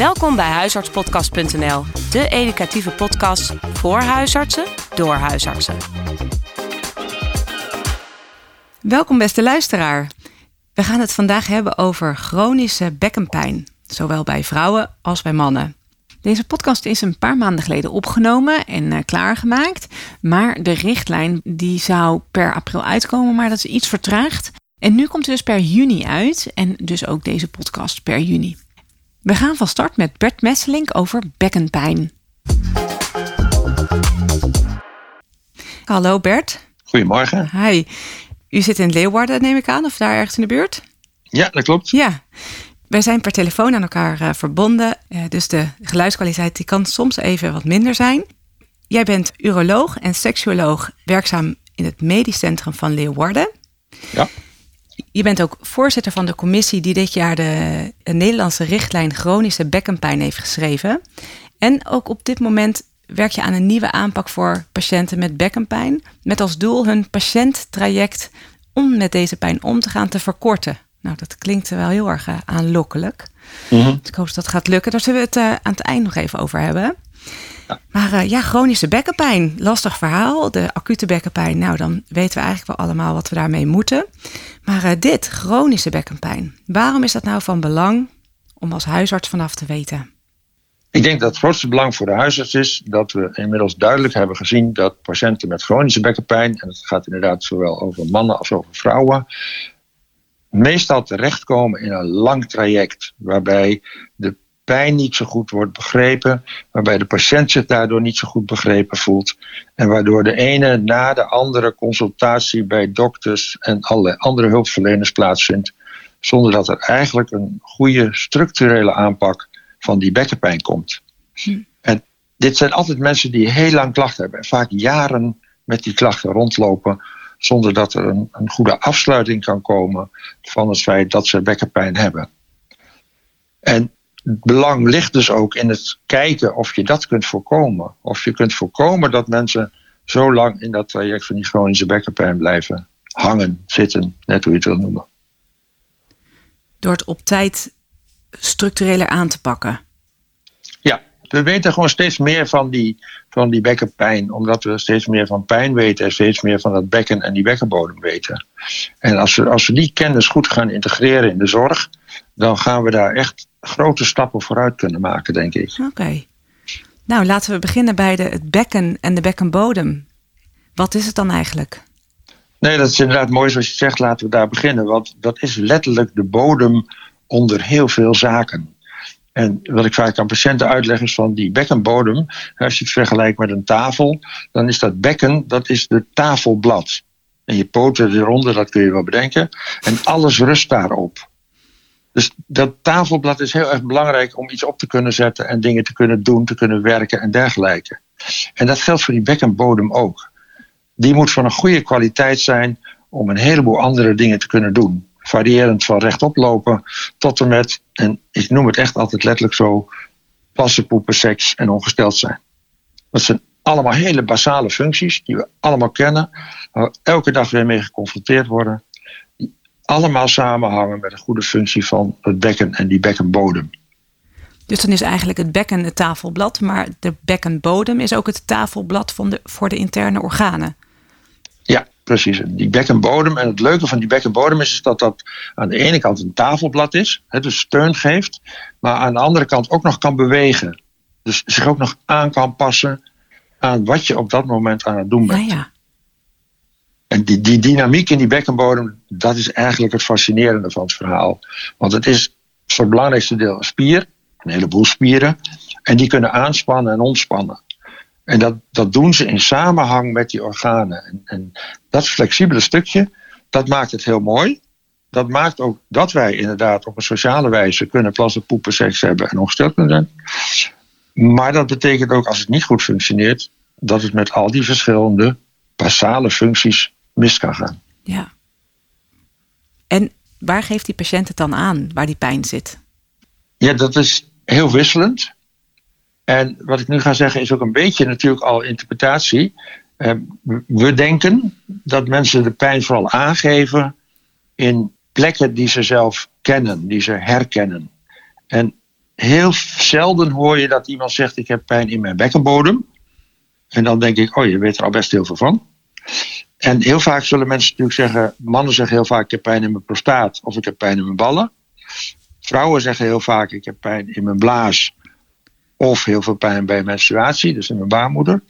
Welkom bij huisartspodcast.nl, de educatieve podcast voor huisartsen door huisartsen. Welkom beste luisteraar. We gaan het vandaag hebben over chronische bekkenpijn, zowel bij vrouwen als bij mannen. Deze podcast is een paar maanden geleden opgenomen en uh, klaargemaakt. Maar de richtlijn die zou per april uitkomen, maar dat is iets vertraagd. En nu komt het dus per juni uit en dus ook deze podcast per juni. We gaan van start met Bert Messelink over bekkenpijn. Hallo Bert. Goedemorgen. Hi. U zit in Leeuwarden, neem ik aan, of daar ergens in de buurt? Ja, dat klopt. Ja. Wij zijn per telefoon aan elkaar uh, verbonden, uh, dus de geluidskwaliteit die kan soms even wat minder zijn. Jij bent uroloog en seksuoloog werkzaam in het medisch centrum van Leeuwarden. Ja. Je bent ook voorzitter van de commissie die dit jaar de, de Nederlandse richtlijn chronische bekkenpijn heeft geschreven. En ook op dit moment werk je aan een nieuwe aanpak voor patiënten met bekkenpijn. Met als doel hun patiënttraject om met deze pijn om te gaan te verkorten. Nou, dat klinkt wel heel erg uh, aanlokkelijk. Mm -hmm. Dus ik hoop dat dat gaat lukken. Daar zullen we het uh, aan het eind nog even over hebben. Maar uh, ja, chronische bekkenpijn, lastig verhaal. De acute bekkenpijn, nou dan weten we eigenlijk wel allemaal wat we daarmee moeten. Maar dit, chronische bekkenpijn, waarom is dat nou van belang om als huisarts vanaf te weten? Ik denk dat het grootste belang voor de huisarts is dat we inmiddels duidelijk hebben gezien dat patiënten met chronische bekkenpijn, en het gaat inderdaad zowel over mannen als over vrouwen, meestal terechtkomen in een lang traject waarbij de pijn niet zo goed wordt begrepen, waarbij de patiënt zich daardoor niet zo goed begrepen voelt en waardoor de ene na de andere consultatie bij dokters en alle andere hulpverleners plaatsvindt, zonder dat er eigenlijk een goede structurele aanpak van die bekkenpijn komt. Hm. En dit zijn altijd mensen die heel lang klachten hebben en vaak jaren met die klachten rondlopen zonder dat er een, een, goede afsluiting kan komen van het feit dat ze bekkenpijn hebben. En het belang ligt dus ook in het kijken of je dat kunt voorkomen. Of je kunt voorkomen dat mensen zo lang in dat traject van die chronische bekkenpijn blijven hangen, zitten, net hoe je het wil noemen. Door het op tijd structureler aan te pakken. Ja, we weten gewoon steeds meer van die, van die bekkenpijn, omdat we steeds meer van pijn weten en steeds meer van dat bekken en die bekkenbodem weten. En als we, als we die kennis goed gaan integreren in de zorg, dan gaan we daar echt grote stappen vooruit kunnen maken, denk ik. Oké. Okay. Nou, laten we beginnen bij de, het bekken en de bekkenbodem. Wat is het dan eigenlijk? Nee, dat is inderdaad mooi zoals je zegt. Laten we daar beginnen. Want dat is letterlijk de bodem onder heel veel zaken. En wat ik vaak aan patiënten uitleg is van die bekkenbodem, als je het vergelijkt met een tafel, dan is dat bekken, dat is de tafelblad. En je poten eronder, dat kun je wel bedenken. En alles rust daarop. Dus dat tafelblad is heel erg belangrijk om iets op te kunnen zetten en dingen te kunnen doen, te kunnen werken en dergelijke. En dat geldt voor die bekkenbodem ook. Die moet van een goede kwaliteit zijn om een heleboel andere dingen te kunnen doen variërend van rechtop lopen tot en met, en ik noem het echt altijd letterlijk zo, plassen, poepen, seks en ongesteld zijn. Dat zijn allemaal hele basale functies die we allemaal kennen, waar we elke dag weer mee geconfronteerd worden, allemaal samenhangen met een goede functie van het bekken en die bekkenbodem. Dus dan is eigenlijk het bekken het tafelblad, maar de bekkenbodem is ook het tafelblad van de, voor de interne organen. Ja, precies. Die bekkenbodem. En het leuke van die bekkenbodem is, is dat dat aan de ene kant een tafelblad is, hè, dus steun geeft, maar aan de andere kant ook nog kan bewegen. Dus zich ook nog aan kan passen aan wat je op dat moment aan het doen bent. Ja. En die, die dynamiek in die bekkenbodem, dat is eigenlijk het fascinerende van het verhaal. Want het is voor het belangrijkste deel een spier, een heleboel spieren, en die kunnen aanspannen en ontspannen. En dat, dat doen ze in samenhang met die organen. En, en dat flexibele stukje, dat maakt het heel mooi. Dat maakt ook dat wij inderdaad op een sociale wijze kunnen plassen, poepen, seks hebben en ongesteld kunnen zijn. Maar dat betekent ook als het niet goed functioneert, dat het met al die verschillende basale functies mis kan gaan. Ja. En waar geeft die patiënt het dan aan, waar die pijn zit? Ja, dat is heel wisselend. En wat ik nu ga zeggen is ook een beetje natuurlijk al interpretatie. Ehm, we denken dat mensen de pijn vooral aangeven in plekken die ze zelf kennen, die ze herkennen. En heel zelden hoor je dat iemand zegt: Ik heb pijn in mijn bekkenbodem. En dan denk ik: Oh, je weet er al best heel veel van. En heel vaak zullen mensen natuurlijk zeggen: Mannen zeggen heel vaak: Ik heb pijn in mijn prostaat of ik heb pijn in mijn ballen. Vrouwen zeggen heel vaak: Ik heb pijn in mijn blaas. Of heel veel pijn bij menstruatie, dus in mijn baarmoeder.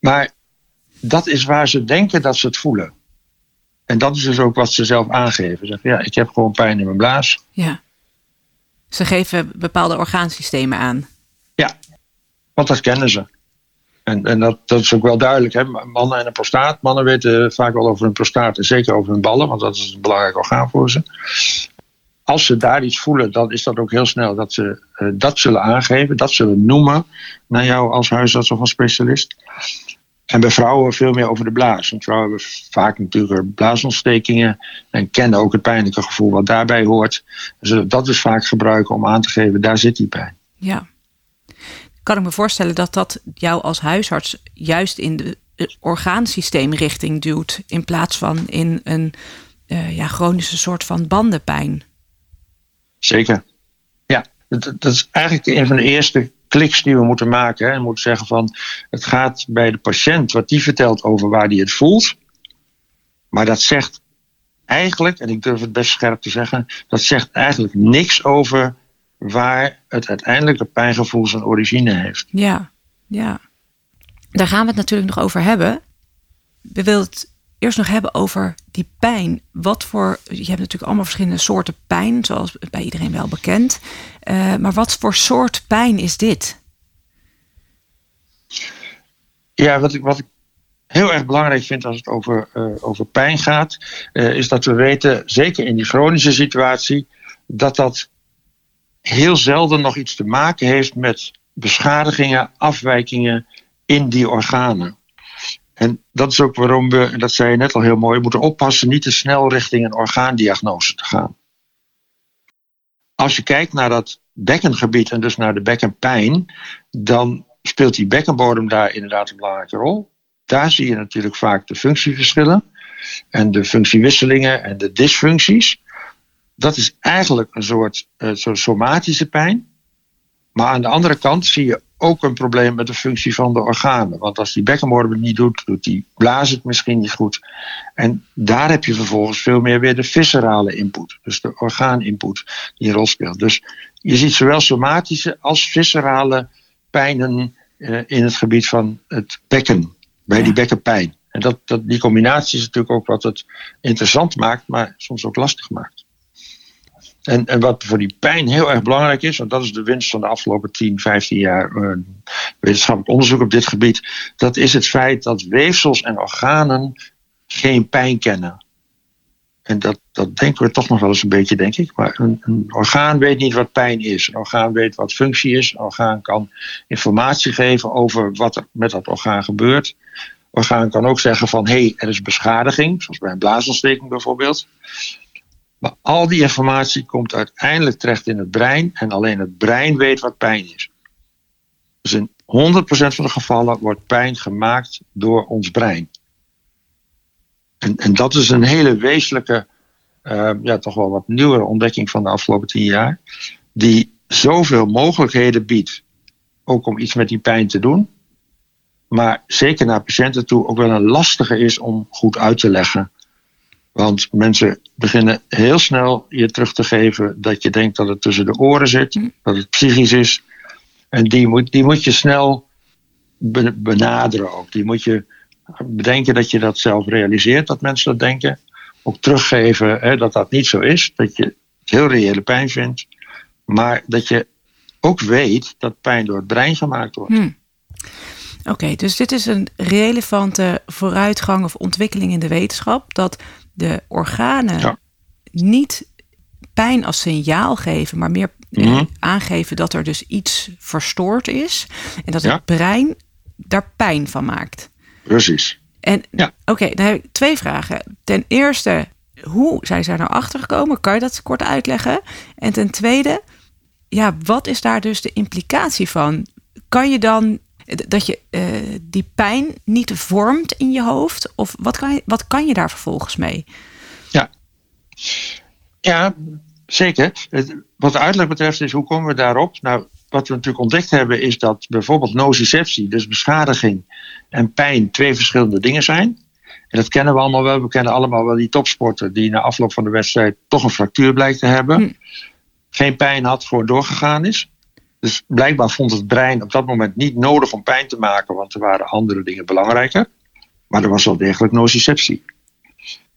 Maar dat is waar ze denken dat ze het voelen. En dat is dus ook wat ze zelf aangeven. Ze zeggen, ja, ik heb gewoon pijn in mijn blaas. Ja. Ze geven bepaalde orgaansystemen aan. Ja, want dat kennen ze. En, en dat, is ook wel duidelijk. Hè? Mannen en een prostaat. Mannen weten vaak wel over hun prostaat en zeker over hun ballen, want dat is een belangrijk orgaan voor ze. Als ze daar iets voelen, dan is dat ook heel snel dat ze uh, dat zullen aangeven, dat zullen noemen naar jou als huisarts of als specialist. En bij vrouwen veel meer over de blaas. Want vrouwen hebben vaak natuurlijk blaasontstekingen en kennen ook het pijnlijke gevoel wat daarbij hoort. Dus dat is vaak gebruiken om aan te geven, daar zit die pijn. Ja. Kan ik me voorstellen dat dat jou als huisarts juist in de orgaansysteemrichting duwt, in plaats van in een uh, ja, chronische soort van bandenpijn? Zeker. Ja, dat, is eigenlijk een van de eerste kliks die we moeten maken. Hè, en moeten zeggen van het gaat bij de patiënt wat die vertelt over waar hij het voelt. Maar dat zegt eigenlijk, en ik durf het best scherp te zeggen, dat zegt eigenlijk niks over waar het uiteindelijke pijngevoel zijn origine heeft. Ja, ja. Daar gaan we het natuurlijk nog over hebben. We willen het eerst nog hebben over die pijn. Wat voor, je hebt natuurlijk allemaal verschillende soorten pijn, zoals bij iedereen wel bekend. Uh, maar wat voor soort pijn is dit? Ja, wat ik, wat ik heel erg belangrijk vind als het over, uh, over pijn gaat, uh, is dat we weten, zeker in die chronische situatie, dat dat heel zelden nog iets te maken heeft met beschadigingen, afwijkingen in die organen. En dat is ook waarom we, en dat zei je net al heel mooi, moeten oppassen niet te snel richting een orgaandiagnose te gaan. Als je kijkt naar dat bekkengebied en dus naar de bekkenpijn, dan speelt die bekkenbodem daar inderdaad een belangrijke rol. Daar zie je natuurlijk vaak de functieverschillen en de functiewisselingen en de dysfuncties. Dat is eigenlijk een soort, uh, somatische pijn. Maar aan de andere kant zie je ook een probleem met de functie van de organen. Want als die bekkenbodem het niet doet, doet die blaas het misschien niet goed. En daar heb je vervolgens veel meer weer de viscerale input. Dus de orgaaninput die een rol speelt. Dus je ziet zowel somatische als viscerale pijnen uh, in het gebied van het bekken. Bij die bekkenpijn. En dat, dat, die combinatie is natuurlijk ook wat het interessant maakt, maar soms ook lastig maakt. En, en wat voor die pijn heel erg belangrijk is, want dat is de winst van de afgelopen 10, 15 jaar uh, wetenschappelijk onderzoek op dit gebied, dat is het feit dat weefsels en organen geen pijn kennen. En dat, dat denken we toch nog wel eens een beetje, denk ik. Maar een, een, orgaan weet niet wat pijn is. Een orgaan weet wat functie is. Een orgaan kan informatie geven over wat er met dat orgaan gebeurt. Een orgaan kan ook zeggen van hé, hey, er is beschadiging, zoals bij een blaasontsteking bijvoorbeeld. Maar al die informatie komt uiteindelijk terecht in het brein en alleen het brein weet wat pijn is. Dus in 100% van de gevallen wordt pijn gemaakt door ons brein. En, en dat is een hele wezenlijke, uh, ja, toch wel wat nieuwere ontdekking van de afgelopen tien jaar. Die zoveel mogelijkheden biedt. Ook om iets met die pijn te doen. Maar zeker naar patiënten toe ook wel een lastige is om goed uit te leggen. Want mensen beginnen heel snel je terug te geven dat je denkt dat het tussen de oren zit, dat het psychisch is. En die moet, die moet je snel benaderen ook. Die moet je bedenken dat je dat zelf realiseert, dat mensen dat denken. Ook teruggeven hè, dat dat niet zo is, dat je heel reële pijn vindt. Maar dat je ook weet dat pijn door het brein gemaakt wordt. Hmm. Oké, okay, dus dit is een relevante vooruitgang of ontwikkeling in de wetenschap. Dat de organen ja. niet pijn als signaal geven, maar meer mm -hmm. aangeven dat er dus iets verstoord is. En dat ja. het brein daar pijn van maakt. Precies. En ja. oké, okay, dan heb ik twee vragen. Ten eerste, hoe zijn ze daar nou achter gekomen? Kan je dat kort uitleggen? En ten tweede, ja, wat is daar dus de implicatie van? Kan je dan dat je uh, die pijn niet vormt in je hoofd? Of wat kan je, wat kan je daar vervolgens mee? Ja, ja Zeker. Wat de uitleg betreft is hoe komen we daarop? Nou, wat we natuurlijk ontdekt hebben is dat bijvoorbeeld nociceptie, dus beschadiging en pijn, twee verschillende dingen zijn. En dat kennen we allemaal wel. We kennen allemaal wel die topsporter die na afloop van de wedstrijd toch een fractuur blijkt te hebben. Hm. Geen pijn had, gewoon doorgegaan is. Dus blijkbaar vond het brein op dat moment niet nodig om pijn te maken, want er waren andere dingen belangrijker. Maar er was wel degelijk nociceptie.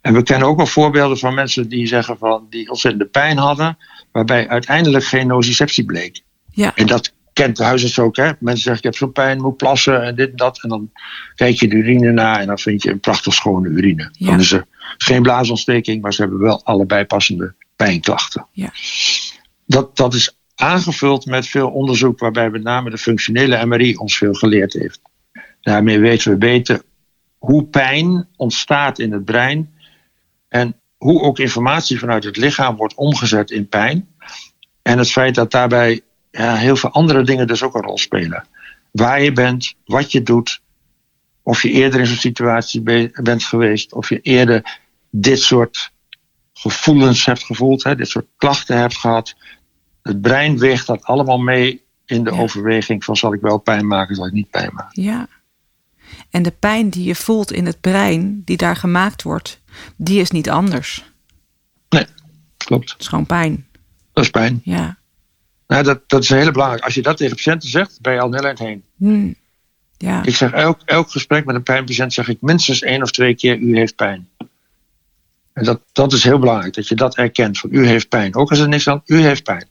En we kennen ook wel voorbeelden van mensen die zeggen van die ontzettende pijn hadden, waarbij uiteindelijk geen nociceptie bleek. Ja. En dat kent de huisarts ook. Hè? Mensen zeggen ik heb zo'n pijn, moet plassen en dit en dat. En dan kijk je de urine na en dan vind je een prachtig schone urine. Dan is er geen blaasontsteking, maar ze hebben wel allebei passende pijnklachten. Ja. Dat, dat is aangevuld met veel onderzoek waarbij met name de functionele MRI ons veel geleerd heeft. Daarmee weten we beter hoe pijn ontstaat in het brein en hoe ook informatie vanuit het lichaam wordt omgezet in pijn. En het feit dat daarbij ja, heel veel andere dingen dus ook een rol spelen. Waar je bent, wat je doet, of je eerder in zo'n situatie bent geweest, of je eerder dit soort gevoelens hebt gevoeld, hè, dit soort klachten hebt gehad. Het brein weegt dat allemaal mee in de overweging van zal ik wel pijn maken, zal ik niet pijn maken. Ja. En de pijn die je voelt in het brein, die daar gemaakt wordt, die is niet anders. Nee, klopt. Het is gewoon pijn. Dat is pijn. Ja. Nou, dat, dat is heel belangrijk. Als je dat tegen patiënten zegt, ben je al heel eind heen. Hmm. Ja. Ik zeg elk, elk gesprek met een pijnpatiënt zeg ik minstens één of twee keer u heeft pijn. En dat, dat is heel belangrijk, dat je dat erkent van u heeft pijn. Ook als er niks aan, u heeft pijn.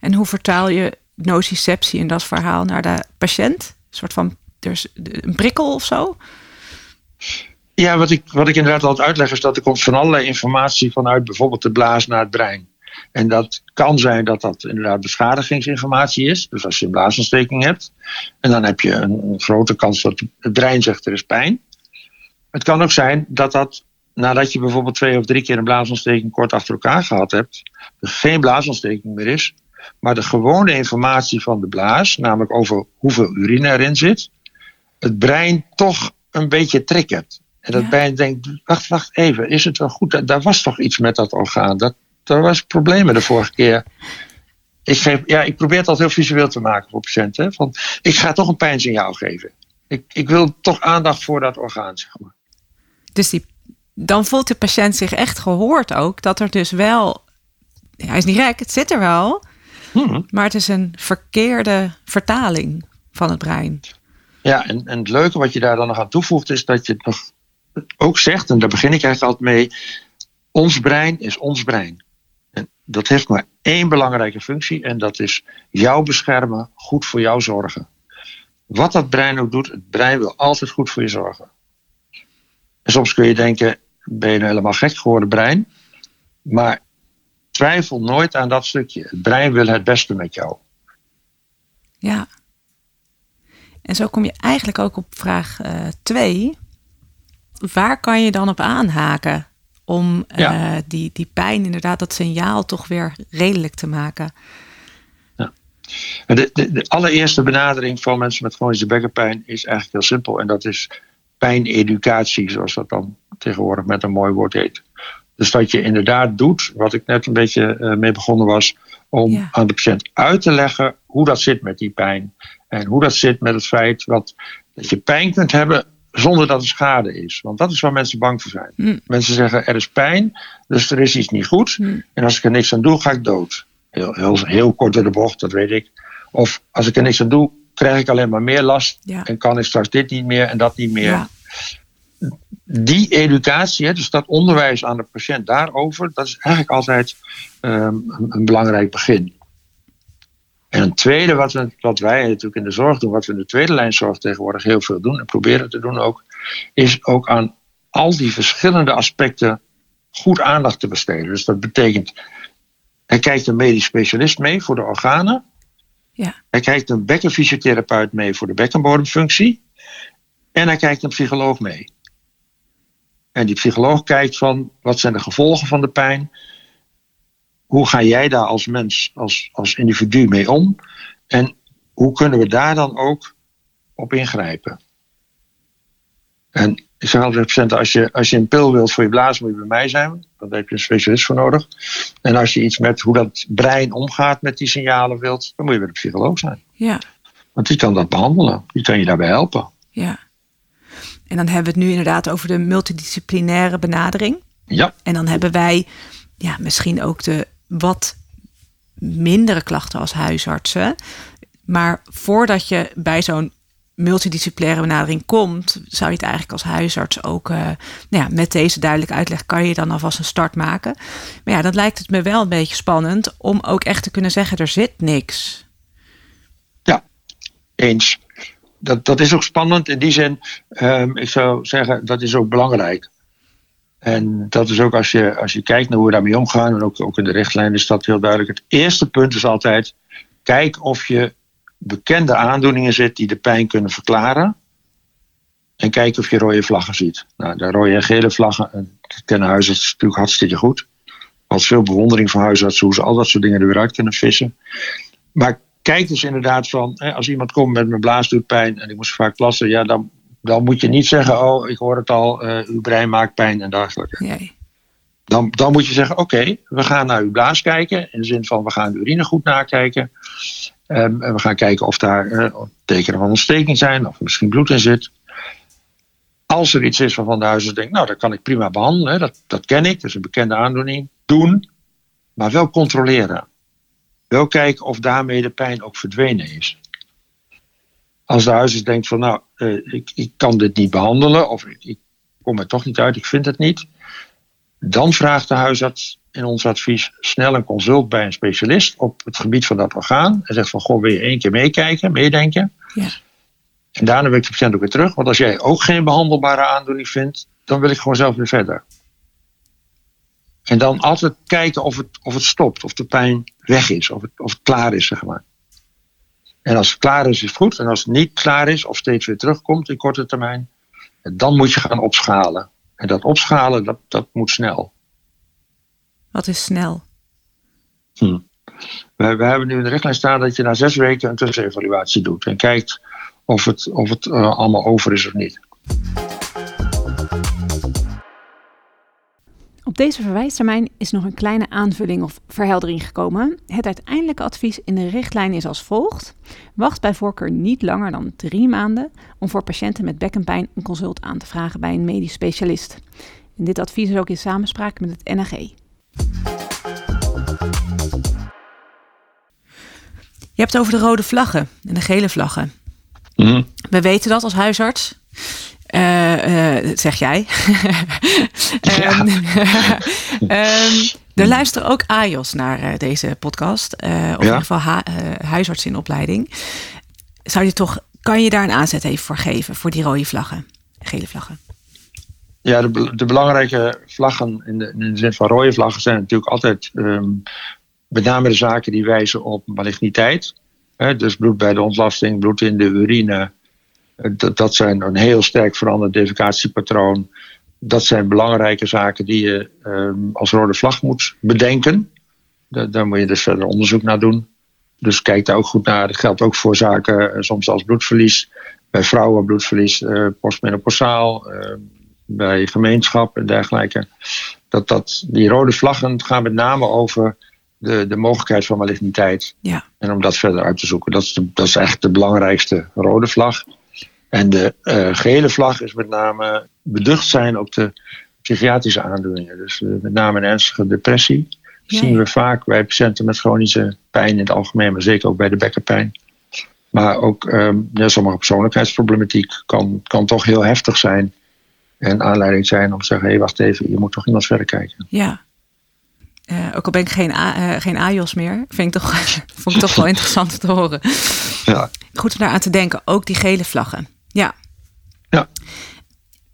En hoe vertaal je nociceptie in dat verhaal naar de patiënt? Een soort van dus een prikkel of zo? Ja, wat ik, wat ik inderdaad altijd uitleg is dat er komt van allerlei informatie vanuit bijvoorbeeld de blaas naar het brein. En dat kan zijn dat dat inderdaad beschadigingsinformatie is. Dus als je een blaasontsteking hebt. En dan heb je een, grote kans dat het brein zegt er is pijn. Het kan ook zijn dat dat nadat je bijvoorbeeld twee of drie keer een blaasontsteking kort achter elkaar gehad hebt. Er geen blaasontsteking meer is. Maar de gewone informatie van de blaas, namelijk over hoeveel urine erin zit. Het brein toch een beetje triggert. En dat brein denkt, wacht, wacht even, is het wel goed? Daar was toch iets met dat orgaan? Dat, er was problemen de vorige keer. Ik, geef, ja, ik probeer het altijd heel visueel te maken voor patiënten. Van, ik ga toch een pijnsignaal geven. Ik, ik wil toch aandacht voor dat orgaan, zeg maar. Dus die, dan voelt de patiënt zich echt gehoord ook. Dat er dus wel... Hij is niet gek, het zit er wel. Hmm. Maar het is een verkeerde vertaling van het brein. Ja, en, en het leuke wat je daar dan nog aan toevoegt... is dat je nog ook zegt, en daar begin ik eigenlijk altijd mee... ons brein is ons brein dat heeft maar één belangrijke functie en dat is jou beschermen, goed voor jou zorgen. Wat dat brein ook doet, het brein wil altijd goed voor je zorgen. En soms kun je denken, ben je nou helemaal gek geworden brein? Maar twijfel nooit aan dat stukje. Het brein wil het beste met jou. Ja. En zo kom je eigenlijk ook op vraag 2. Uh, Waar kan je dan op aanhaken? om eh, die, die pijn, inderdaad, dat signaal toch weer redelijk te maken. Ja. De, de, de, allereerste benadering van mensen met chronische bekkenpijn is eigenlijk heel simpel. En dat is pijneducatie, zoals dat dan tegenwoordig met een mooi woord heet. Dus dat je inderdaad doet, wat ik net een beetje uh, mee begonnen was, om aan de patiënt uit te leggen hoe dat zit met die pijn. En hoe dat zit met het feit wat, dat je pijn kunt hebben zonder dat er schade is. Want dat is waar mensen bang voor zijn. Mm. Mensen zeggen er is pijn, dus er is iets niet goed. Mm. En als ik er niks aan doe, ga ik dood. Heel, heel, heel kort door de bocht, dat weet ik. Of als ik er niks aan doe, krijg ik alleen maar meer last. En kan ik straks dit niet meer en dat niet meer. Ja. Die educatie, dus dat onderwijs aan de patiënt daarover, dat is eigenlijk altijd ehm, een belangrijk begin. En een tweede, wat, we, wat wij natuurlijk in de zorg doen, wat we in de tweede lijn zorg tegenwoordig heel veel doen en proberen te doen ook, is ook aan al die verschillende aspecten goed aandacht te besteden. Dus dat betekent, hij kijkt een medisch specialist mee voor de organen. Ja. Hij kijkt een bekkenfysiotherapeut mee voor de bekkenbodemfunctie. En hij kijkt een psycholoog mee. En die psycholoog kijkt van wat zijn de gevolgen van de pijn hoe ga jij daar als mens, als, als individu mee om? En hoe kunnen we daar dan ook op ingrijpen? En Ik zeg altijd patiënten, als je, als je een pil wilt voor je blaas, moet je bij mij zijn. Daar heb je een specialist voor nodig. En als je iets met hoe dat brein omgaat met die signalen wilt, dan moet je bij de psycholoog zijn. Ja. Want die kan dat behandelen. Die kan je daarbij helpen. Ja. En dan hebben we het nu inderdaad over de multidisciplinaire benadering. Ja. En dan hebben wij ja, misschien ook de wat mindere klachten als huisartsen. Maar voordat je bij zo'n multidisciplinaire benadering komt, zou je het eigenlijk als huisarts ook uh, nou ja, met deze duidelijke uitleg kan je dan alvast een start maken. Maar ja, dan lijkt het me wel een beetje spannend om ook echt te kunnen zeggen: er zit niks. Ja, eens. Dat, dat is ook spannend in die zin. Um, ik zou zeggen, dat is ook belangrijk. En dat is ook als je, als je kijkt naar hoe we daarmee omgaan, en ook, ook in de richtlijn is dat heel duidelijk. Het eerste punt is altijd: kijk of je bekende aandoeningen zit die de pijn kunnen verklaren. En kijk of je rode vlaggen ziet. Nou, de rode en gele vlaggen, dat kennen huisartsen natuurlijk hartstikke goed. Als veel bewondering voor huisartsen hoe ze al dat soort dingen er weer uit kunnen vissen. Maar kijk dus inderdaad van, als iemand komt met mijn blaas doet pijn en ik moest vaak plassen, ja, dan, dan moet je niet zeggen, oh, ik hoor het al, uh, uw brein maakt pijn en dergelijke. Nee. Dan, dan moet je zeggen, oké, we gaan naar uw blaas kijken. In de zin van, we gaan de urine goed nakijken. Um, en we gaan kijken of daar uh, tekenen van ontsteking zijn, of er misschien bloed in zit. Als er iets is waarvan de huisarts denkt, nou, dat kan ik prima behandelen, hè, dat, dat ken ik, dat is een bekende aandoening, doen, maar wel controleren. Wel kijken of daarmee de pijn ook verdwenen is. Als de huisarts denkt van, nou, uh, ik, ik kan dit niet behandelen, of ik, ik kom er toch niet uit, ik vind het niet, dan vraagt de huisarts in ons advies snel een consult bij een specialist op het gebied van dat orgaan. En zegt van, goh, wil je één keer meekijken, meedenken? Ja. En daarna wil ik de patiënt ook weer terug. Want als jij ook geen behandelbare aandoening vindt, dan wil ik gewoon zelf weer verder. En dan altijd kijken of het, of het stopt, of de pijn weg is, of het, of het klaar is, zeg maar. En als het klaar is, is het goed. En als het niet klaar is, of steeds weer terugkomt in korte termijn, dan moet je gaan opschalen. En dat opschalen, dat, dat moet snel. Wat is snel? Hm. We, we, hebben nu in de richtlijn staan dat je na zes weken een tussenevaluatie doet. En kijkt of het, of het uh, allemaal over is of niet. Deze verwijstermijn is nog een kleine aanvulling of verheldering gekomen. Het uiteindelijke advies in de richtlijn is als volgt. Wacht bij voorkeur niet langer dan drie maanden om voor patiënten met bekkenpijn een consult aan te vragen bij een medisch specialist. En dit advies is ook in samenspraak met het NAG. Je hebt het over de rode vlaggen en de gele vlaggen. Mm. We weten dat als huisarts. Uh, uh, zeg jij. Ja. um, er luisteren ook AJOS naar uh, deze podcast. of ja. in ieder geval ha- huisarts in opleiding. Zou je toch, kan je daar een aanzet even voor geven? Voor die rode vlaggen, gele vlaggen? Ja, de, de belangrijke vlaggen in de, in de, zin van rode vlaggen zijn natuurlijk altijd um, met name de zaken die wijzen op maligniteit. Hè, dus bloed bij de ontlasting, bloed in de urine. Dat, dat zijn een heel sterk veranderd defecatiepatroon. Dat zijn belangrijke zaken die je um, als rode vlag moet bedenken. Da, daar moet je dus verder onderzoek naar doen. Dus kijk daar ook goed naar. Dat geldt ook voor zaken uh, soms als bloedverlies. Bij vrouwen bloedverlies, uh, postmenopausaal. Uh, bij gemeenschap en dergelijke. Dat, dat, die rode vlaggen gaan met name over de, de mogelijkheid van maligniteit. Ja. En om dat verder uit te zoeken. Dat is, de, dat is echt de belangrijkste rode vlag. En de uh, gele vlag is met name beducht zijn op de psychiatrische aandoeningen. Dus uh, met name een ernstige depressie. Ja. zien we vaak bij patiënten met chronische pijn in het algemeen, maar zeker ook bij de bekkenpijn. Maar ook um, ja, sommige persoonlijkheidsproblematiek kan, kan toch heel heftig zijn. En aanleiding zijn om te zeggen: hé, hey, wacht even, je moet toch iemand verder kijken. Ja. Uh, ook al ben ik geen, uh, geen AJOS meer, vind ik toch, vond ik toch wel interessant te horen. Ja. Goed om daar aan te denken, ook die gele vlaggen. Ja. ja.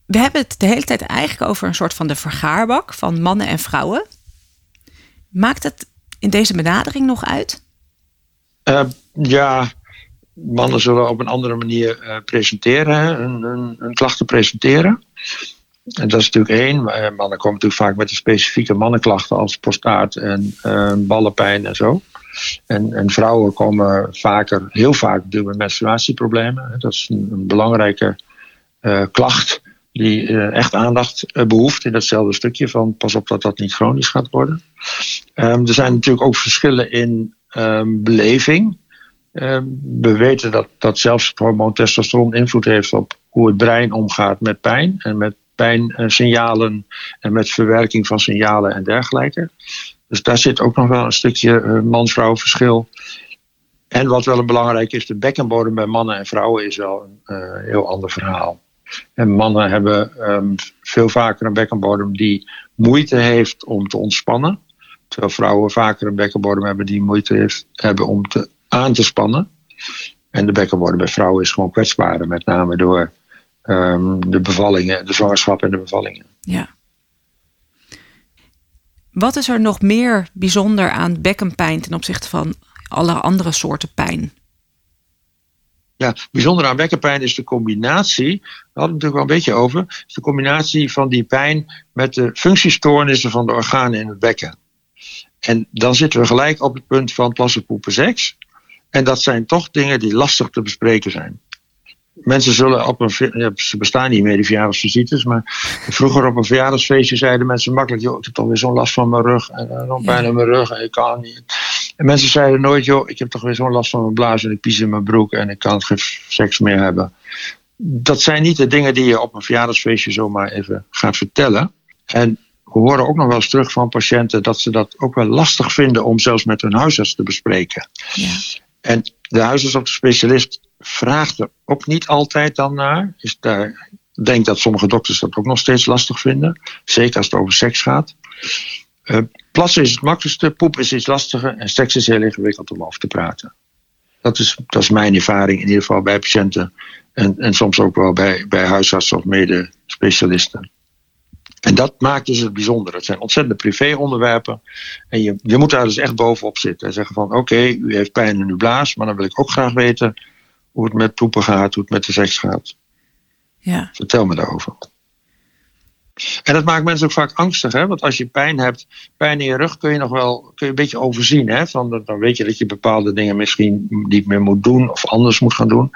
We hebben het de hele tijd eigenlijk over een soort van de vergaarbak van mannen en vrouwen. Maakt het in deze benadering nog uit? Uh, ja, mannen zullen op een andere manier uh, presenteren, hun, hun, hun, klachten presenteren. En dat is natuurlijk één. Mannen komen natuurlijk vaak met de specifieke mannenklachten als prostaat en uh, ballenpijn en zo. En, en, vrouwen komen vaker, heel vaak met menstruatieproblemen. Dat is een, een belangrijke uh, klacht die uh, echt aandacht uh, behoeft in datzelfde stukje van pas op dat dat niet chronisch gaat worden. Um, er zijn natuurlijk ook verschillen in um, beleving. Um, we weten dat, dat zelfs hormoon testosteron invloed heeft op hoe het brein omgaat met pijn en met pijnsignalen en met verwerking van signalen en dergelijke. Dus daar zit ook nog wel een stukje uh, man-vrouw verschil. En wat wel belangrijk is, de bekkenbodem bij mannen en vrouwen is wel een uh, heel ander verhaal. En mannen hebben um, veel vaker een bekkenbodem die moeite heeft om te ontspannen. Terwijl vrouwen vaker een bekkenbodem hebben die moeite heeft, hebben om te, aan te spannen. En de bekkenbodem bij vrouwen is gewoon kwetsbaarder, met name door um, de bevallingen, de zwangerschap en de bevallingen. Ja. Wat is er nog meer bijzonder aan bekkenpijn ten opzichte van alle andere soorten pijn? Ja, bijzonder aan bekkenpijn is de combinatie, we hadden het natuurlijk wel een beetje over, is de combinatie van die pijn met de functiestoornissen van de organen in het bekken. En dan zitten we gelijk op het punt van plassen, poepen, seks. En dat zijn toch dingen die lastig te bespreken zijn. Mensen zullen op een. Ja, ze bestaan niet meer, die verjaardagsvisites. Maar vroeger op een verjaardagsfeestje zeiden mensen makkelijk: joh, ik heb toch weer zo'n last van mijn rug. En dan uh, pijn in mijn rug en ik kan niet. En mensen zeiden nooit: joh, ik heb toch weer zo'n last van mijn blaas en ik pies in mijn broek en ik kan geen seks meer hebben. Dat zijn niet de dingen die je op een verjaardagsfeestje zomaar even gaat vertellen. En we horen ook nog wel eens terug van patiënten dat ze dat ook wel lastig vinden om zelfs met hun huisarts te bespreken. Ja. En de huisarts of de specialist vraagt er ook niet altijd dan naar. Is daar, ik denk dat sommige dokters dat ook nog steeds lastig vinden. Zeker als het over seks gaat. Uh, plassen is het makkelijkste, poep is iets lastiger en seks is heel ingewikkeld om over te praten. Dat is, dat is mijn ervaring in ieder geval bij patiënten en, en soms ook wel bij, bij huisartsen of medespecialisten. En dat maakt dus het bijzonder. Het zijn ontzettende privéonderwerpen. En je, je moet daar dus echt bovenop zitten. En zeggen van oké, u heeft pijn in uw blaas, maar dan wil ik ook graag weten hoe het met poepen gaat, hoe het met de seks gaat. Ja. Vertel me daarover. En dat maakt mensen ook vaak angstig, hè? want als je pijn hebt, pijn in je rug kun je nog wel kun je een beetje overzien. Hè? Van, dan weet je dat je bepaalde dingen misschien niet meer moet doen of anders moet gaan doen.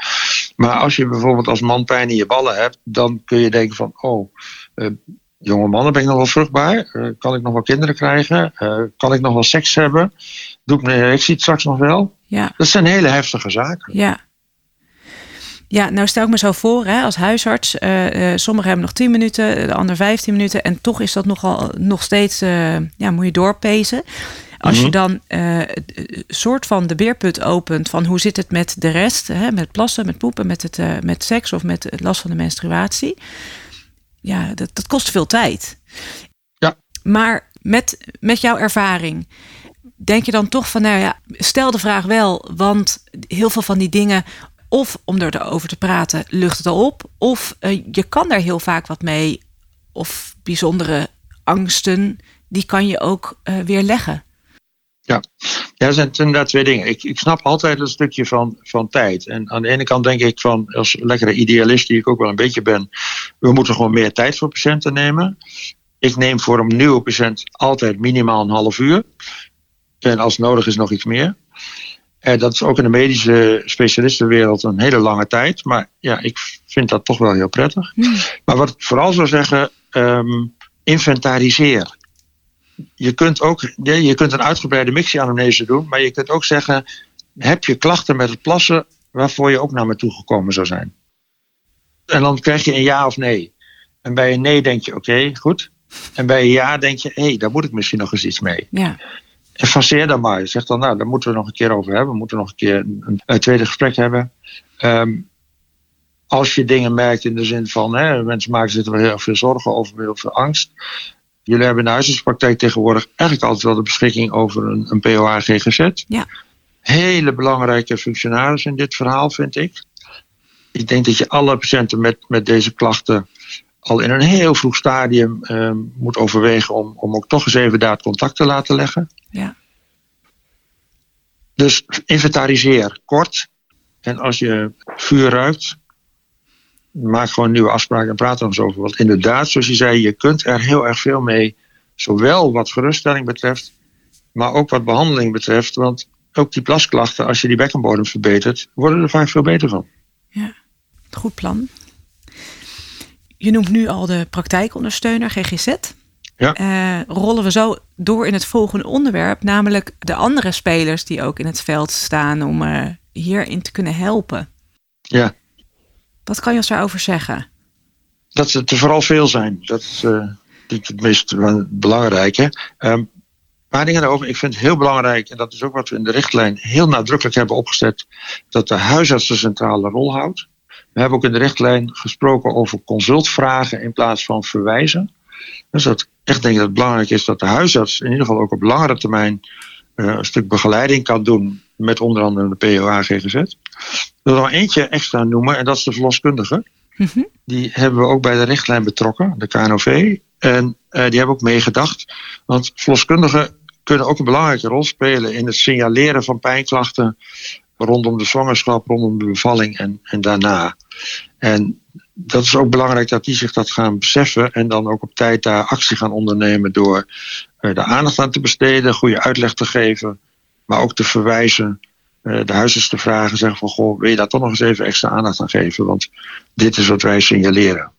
Maar als je bijvoorbeeld als man pijn in je ballen hebt, dan kun je denken van, oh, uh, jonge mannen, ben ik nog wel vruchtbaar? Uh, kan ik nog wel kinderen krijgen? Uh, kan ik nog wel seks hebben? Doe ik mijn erectie straks nog wel? Ja. Dat zijn hele heftige zaken. Ja. Ja, nou stel ik me zo voor hè, als huisarts. Uh, sommigen hebben nog 10 minuten, de andere 15 minuten. En toch is dat nogal nog steeds, ja, moet je doorpezen. Als je mhm. dan soort van de beerput opent van hoe zit het met de rest, hè, met plassen, met poepen, met, het, met seks of met het last van de menstruatie ja, dat, dat kost veel tijd. Ja. Maar met, met jouw ervaring, denk je dan toch van, nou ja, stel de vraag wel, want heel veel van die dingen, of om erover te praten, lucht het al op, of uh, je kan daar heel vaak wat mee, of bijzondere angsten, die kan je ook uh, weer leggen. Ja. ja, er zijn inderdaad twee dingen. Ik, ik snap altijd een stukje van, van tijd. En aan de ene kant denk ik van, als lekkere idealist die ik ook wel een beetje ben, we moeten gewoon meer tijd voor patiënten nemen. Ik neem voor een nieuwe patiënt altijd minimaal een half uur. En als nodig is nog iets meer. En dat is ook in de medische specialistenwereld een hele lange tijd. Maar ja, ik vind dat toch wel heel prettig. Hmm. Maar wat ik vooral zou zeggen, um, inventariseer je kunt ook je kunt een uitgebreide mixie-anamnese doen, maar je kunt ook zeggen: heb je klachten met het plassen waarvoor je ook naar me toe gekomen zou zijn? En dan krijg je een ja of nee. En bij een nee denk je: oké, goed. En bij een ja denk je: hé, hey, daar moet ik misschien nog eens iets mee. Ja. En faceer dan maar. Zeg dan: nou, daar moeten we nog een keer over hebben. We moeten nog een keer een, een tweede gesprek hebben. Um, als je dingen merkt in de zin van, hè, mensen maken zich er heel veel zorgen over, heel veel angst. Jullie hebben in de huisartspraktijk tegenwoordig eigenlijk altijd wel de beschikking over een, een POA-GGZ. Ja. Hele belangrijke functionaris in dit verhaal, vind ik. Ik denk dat je alle patiënten met, met deze klachten al in een heel vroeg stadium uh, moet overwegen om, om ook toch eens even daar contact te laten leggen. Ja. Dus inventariseer kort. En als je vuur ruikt, maak gewoon nieuwe afspraken en praat er eens over. Want inderdaad, zoals je zei, je kunt er heel erg veel mee. Zowel wat geruststelling betreft, maar ook wat behandeling betreft. Want ook die plasklachten, als je die bekkenbodem verbetert, worden er vaak veel beter van. Ja, goed plan. Je noemt nu al de praktijkondersteuner, GGZ. Ja. Uh, rollen we zo door in het volgende onderwerp, namelijk de andere spelers die ook in het veld staan om uh, hierin te kunnen helpen. Ja. Wat kan je ons daarover zeggen? Dat het er vooral veel zijn. Dat is uh, het meest belangrijke. Um, paar dingen daarover. Ik vind het heel belangrijk, en dat is ook wat we in de richtlijn heel nadrukkelijk hebben opgezet, dat de huisarts de centrale rol houdt. We hebben ook in de richtlijn gesproken over consultvragen in plaats van verwijzen. Dus dat echt denk ik dat het belangrijk is dat de huisarts in ieder geval ook op langere termijn uh, een stuk begeleiding kan doen met onder andere de POA GGZ. Ik wil er eentje extra noemen en dat is de verloskundige. Mhm. Die hebben we ook bij de richtlijn betrokken, de KNOV. En uh, die hebben ook meegedacht. Want verloskundigen kunnen ook een belangrijke rol spelen in het signaleren van pijnklachten rondom de zwangerschap, rondom de bevalling en, en daarna. En dat is ook belangrijk dat die zich dat gaan beseffen en dan ook op tijd daar actie gaan ondernemen door uh, de aandacht aan te besteden, goede uitleg te geven, maar ook te verwijzen, uh, de huisarts te vragen, zeggen van goh, wil je daar toch nog eens even extra aandacht aan geven, want dit is wat wij signaleren.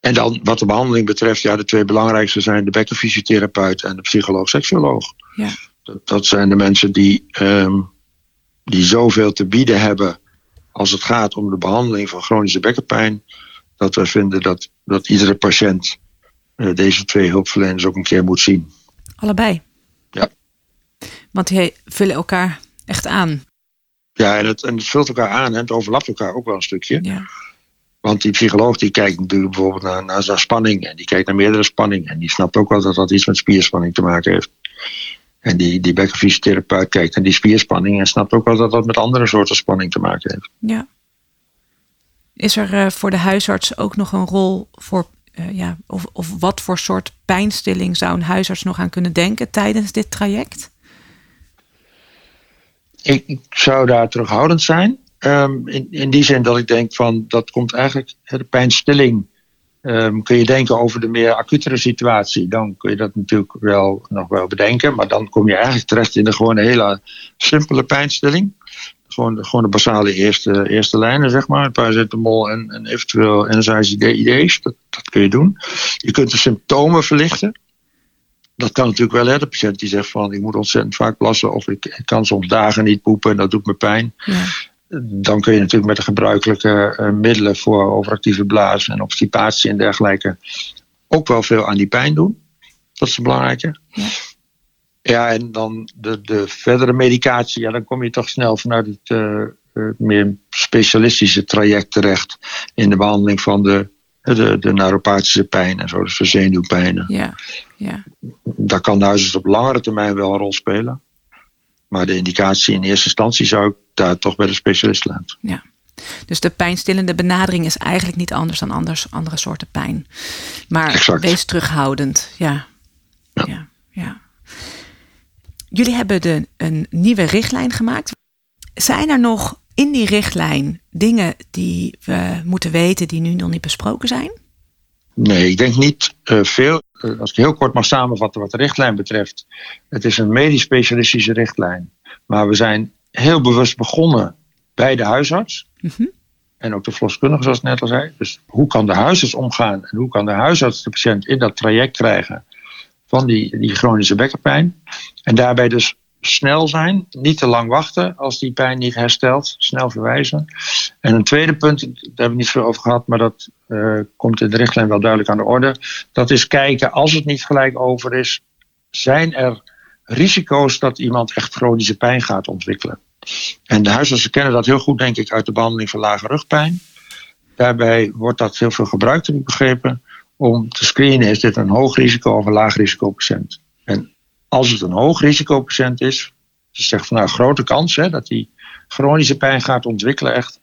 En dan wat de behandeling betreft, ja, de twee belangrijkste zijn de bekkenfysiotherapeut en de psycholoog-seksuoloog. Ja. Dat, dat, zijn de mensen die, um, die zoveel te bieden hebben als het gaat om de behandeling van chronische bekkenpijn. Dat we vinden dat, dat iedere patiënt uh, deze twee hulpverleners ook een keer moet zien. Allebei? Ja. Want die vullen elkaar echt aan. Ja, en het, en het vult elkaar aan en het overlapt elkaar ook wel een stukje. Ja. Want die psycholoog die kijkt natuurlijk bijvoorbeeld naar, naar zijn spanning. En die kijkt naar meerdere spanningen. En die snapt ook wel dat dat iets met spierspanning te maken heeft. En die, die bekkenfysiotherapeut kijkt naar die spierspanning. En snapt ook wel dat dat met andere soorten spanning te maken heeft. Ja. Is er uh, voor de huisarts ook nog een rol voor. Uh, ja, of, of wat voor soort pijnstilling zou een huisarts nog aan kunnen denken tijdens dit traject? Ik, ik zou daar terughoudend zijn. Um, in, in die zin dat ik denk van dat komt eigenlijk de pijnstilling. Um, kun je denken over de meer acutere situatie, dan kun je dat natuurlijk wel nog wel bedenken. Maar dan kom je eigenlijk terecht in de gewoon hele simpele pijnstilling. Gewoon de, gewoon de basale eerste, eerste lijnen, zeg maar. Paracetamol en, en eventueel NSAID's, dat, dat kun je doen. Je kunt de symptomen verlichten. Dat kan natuurlijk wel, hè. De patiënt die zegt van ik moet ontzettend vaak plassen of ik, ik kan soms dagen niet poepen en dat doet me pijn. Ja dan kun je natuurlijk met de gebruikelijke uh, middelen voor overactieve blaas en obstipatie en dergelijke ook wel veel aan die pijn doen. Dat is het belangrijke. Ja. ja, en dan de, de verdere medicatie, ja, dan kom je toch snel vanuit het uh, meer specialistische traject terecht in de behandeling van de, de, de neuropathische pijn en zo, dus de zenuwpijnen. Ja, ja. Daar kan de huisarts op langere termijn wel een rol spelen. Maar de indicatie in eerste instantie zou ik daar toch bij de specialist laten. Ja. Dus de pijnstillende benadering is eigenlijk niet anders dan anders, andere soorten pijn. Maar exact. wees terughoudend. Ja. Ja. ja. ja. Jullie hebben de, een nieuwe richtlijn gemaakt. Zijn er nog in die richtlijn dingen die we moeten weten die nu nog niet besproken zijn? Nee, ik denk niet uh, veel. Uh, als ik heel kort mag samenvatten wat de richtlijn betreft. Het is een medisch specialistische richtlijn. Maar we zijn heel bewust begonnen bij de huisarts. Mm En ook de verloskundige, zoals ik net al zei. Dus hoe kan de huisarts omgaan en hoe kan de huisarts de patiënt in dat traject krijgen van die, die chronische bekkenpijn. En daarbij dus snel zijn, niet te lang wachten als die pijn niet herstelt, snel verwijzen. En een tweede punt, daar hebben we niet veel over gehad, maar dat uh, komt in de richtlijn wel duidelijk aan de orde. Dat is kijken, als het niet gelijk over is, zijn er risico's dat iemand echt chronische pijn gaat ontwikkelen. En de huisartsen kennen dat heel goed, denk ik, uit de behandeling van lage rugpijn. Daarbij wordt dat heel veel gebruikt, heb ik begrepen, om te screenen: is dit een hoog risico of een laag risico patiënt? En als het een hoog risico patiënt is, dus zegt van nou grote kans hè, dat hij chronische pijn gaat ontwikkelen, echt,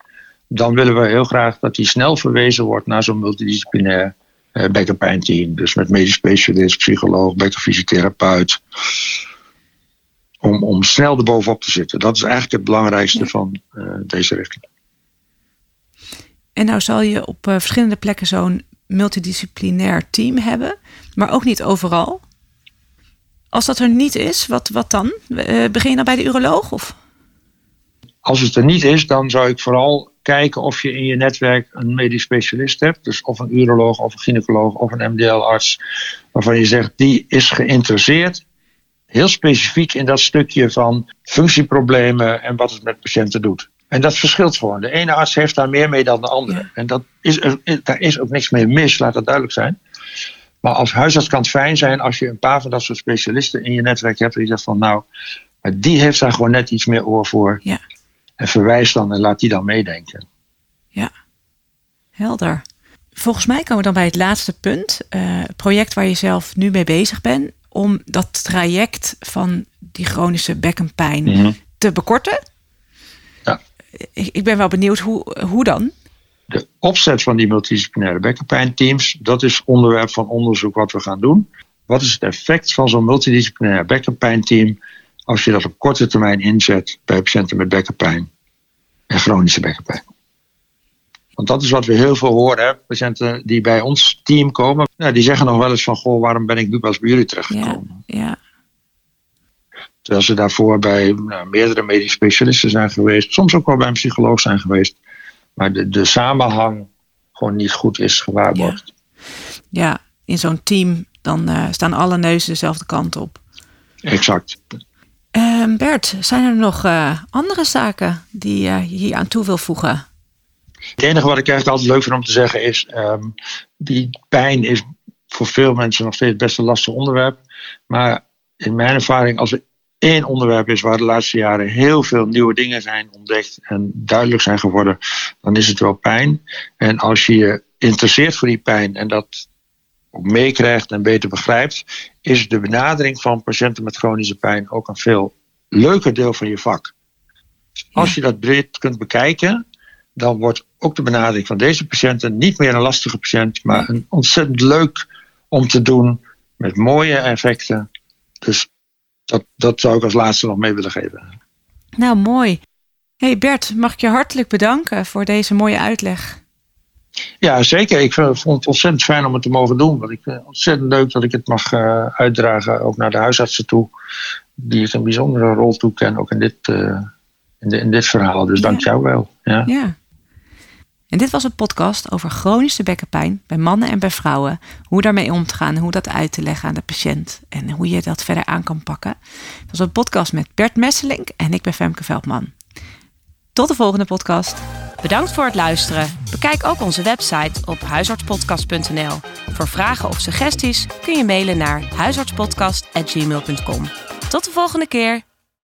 dan willen we heel graag dat hij snel verwezen wordt naar zo'n multidisciplinair eh, bekkenpijnteam. Dus met medisch specialist, psycholoog, bekkenfysiotherapeut om, om snel erbovenop te zitten. Dat is eigenlijk het belangrijkste van uh, deze richting. En nou zal je op uh, verschillende plekken zo'n multidisciplinair team hebben, maar ook niet overal. Als dat er niet is, wat, wat dan? Uh, begin je nou bij de uroloog? Of? Als het er niet is, dan zou ik vooral kijken of je in je netwerk een medisch specialist hebt. Dus of een uroloog, of een gynaecoloog, of een MDL-arts. Waarvan je zegt, die is geïnteresseerd heel specifiek in dat stukje van functieproblemen en wat het met patiënten doet. En dat verschilt gewoon. De ene arts heeft daar meer mee dan de andere. En dat is, daar is ook niks mee mis, laat dat duidelijk zijn. Maar als huisarts kan het fijn zijn als je een paar van dat soort specialisten in je netwerk hebt. Die zegt van nou, die heeft daar gewoon net iets meer oor voor. Ja. En verwijs dan en laat die dan meedenken. Ja, helder. Volgens mij komen we dan bij het laatste punt. Uh, het project waar je zelf nu mee bezig bent. Om dat traject van die chronische bekkenpijn mhm. te bekorten. Ja. Ik ben wel benieuwd hoe, hoe dan? De opzet van die multidisciplinaire bekkenpijnteams, dat is onderwerp van onderzoek wat we gaan doen. Wat is het effect van zo'n multidisciplinair bekkenpijnteam als je dat op korte termijn inzet bij patiënten met bekkenpijn en chronische bekkenpijn. Want dat is wat we heel veel horen. Hè? Patiënten die bij ons team komen, nou, die zeggen nog wel eens van... goh, waarom ben ik nu pas bij jullie terechtgekomen? Ja, ja. Terwijl ze daarvoor bij nou, meerdere medisch specialisten zijn geweest. Soms ook wel bij een psycholoog zijn geweest. Maar de, de samenhang gewoon niet goed is gewaarborgd. Ja, ja in zo'n team dan uh, staan alle neuzen dezelfde kant op. Exact. Uh, Bert, zijn er nog uh, andere zaken die je hier aan toe wil voegen? Het enige wat ik eigenlijk altijd leuk vind om te zeggen is: um, die pijn is voor veel mensen nog steeds best een lastig onderwerp. Maar in mijn ervaring, als er één onderwerp is waar de laatste jaren heel veel nieuwe dingen zijn ontdekt en duidelijk zijn geworden, dan is het wel pijn. En als je je interesseert voor die pijn en dat ook meekrijgt en beter begrijpt, is de benadering van patiënten met chronische pijn ook een veel leuker deel van je vak. Als je dat breed kunt bekijken, dan wordt ook de benadering van deze patiënten niet meer een lastige patiënt, maar een ontzettend leuk om te doen met mooie effecten. Dus dat, dat zou ik als laatste nog mee willen geven. Nou, mooi. Hey Bert, mag ik je hartelijk bedanken voor deze mooie uitleg. Ja, zeker. Ik vond het ontzettend fijn om het te mogen doen. Want ik vind het ontzettend leuk dat ik het mag uh, uitdragen, ook naar de huisartsen toe. Die ik een bijzondere rol toeken, ook in dit, uh, in, de, in, dit verhaal. Dus ja. dank jou wel. Ja. ja. En dit was een podcast over chronische bekkenpijn bij mannen en bij vrouwen. Hoe daarmee om te gaan, hoe dat uit te leggen aan de patiënt en hoe je dat verder aan kan pakken. Het was een podcast met Bert Messelink en ik ben Femke Veldman. Tot de volgende podcast. Bedankt voor het luisteren. Bekijk ook onze website op huisartspodcast.nl. Voor vragen of suggesties kun je mailen naar huisartspodcast.gmail.com. Tot de volgende keer.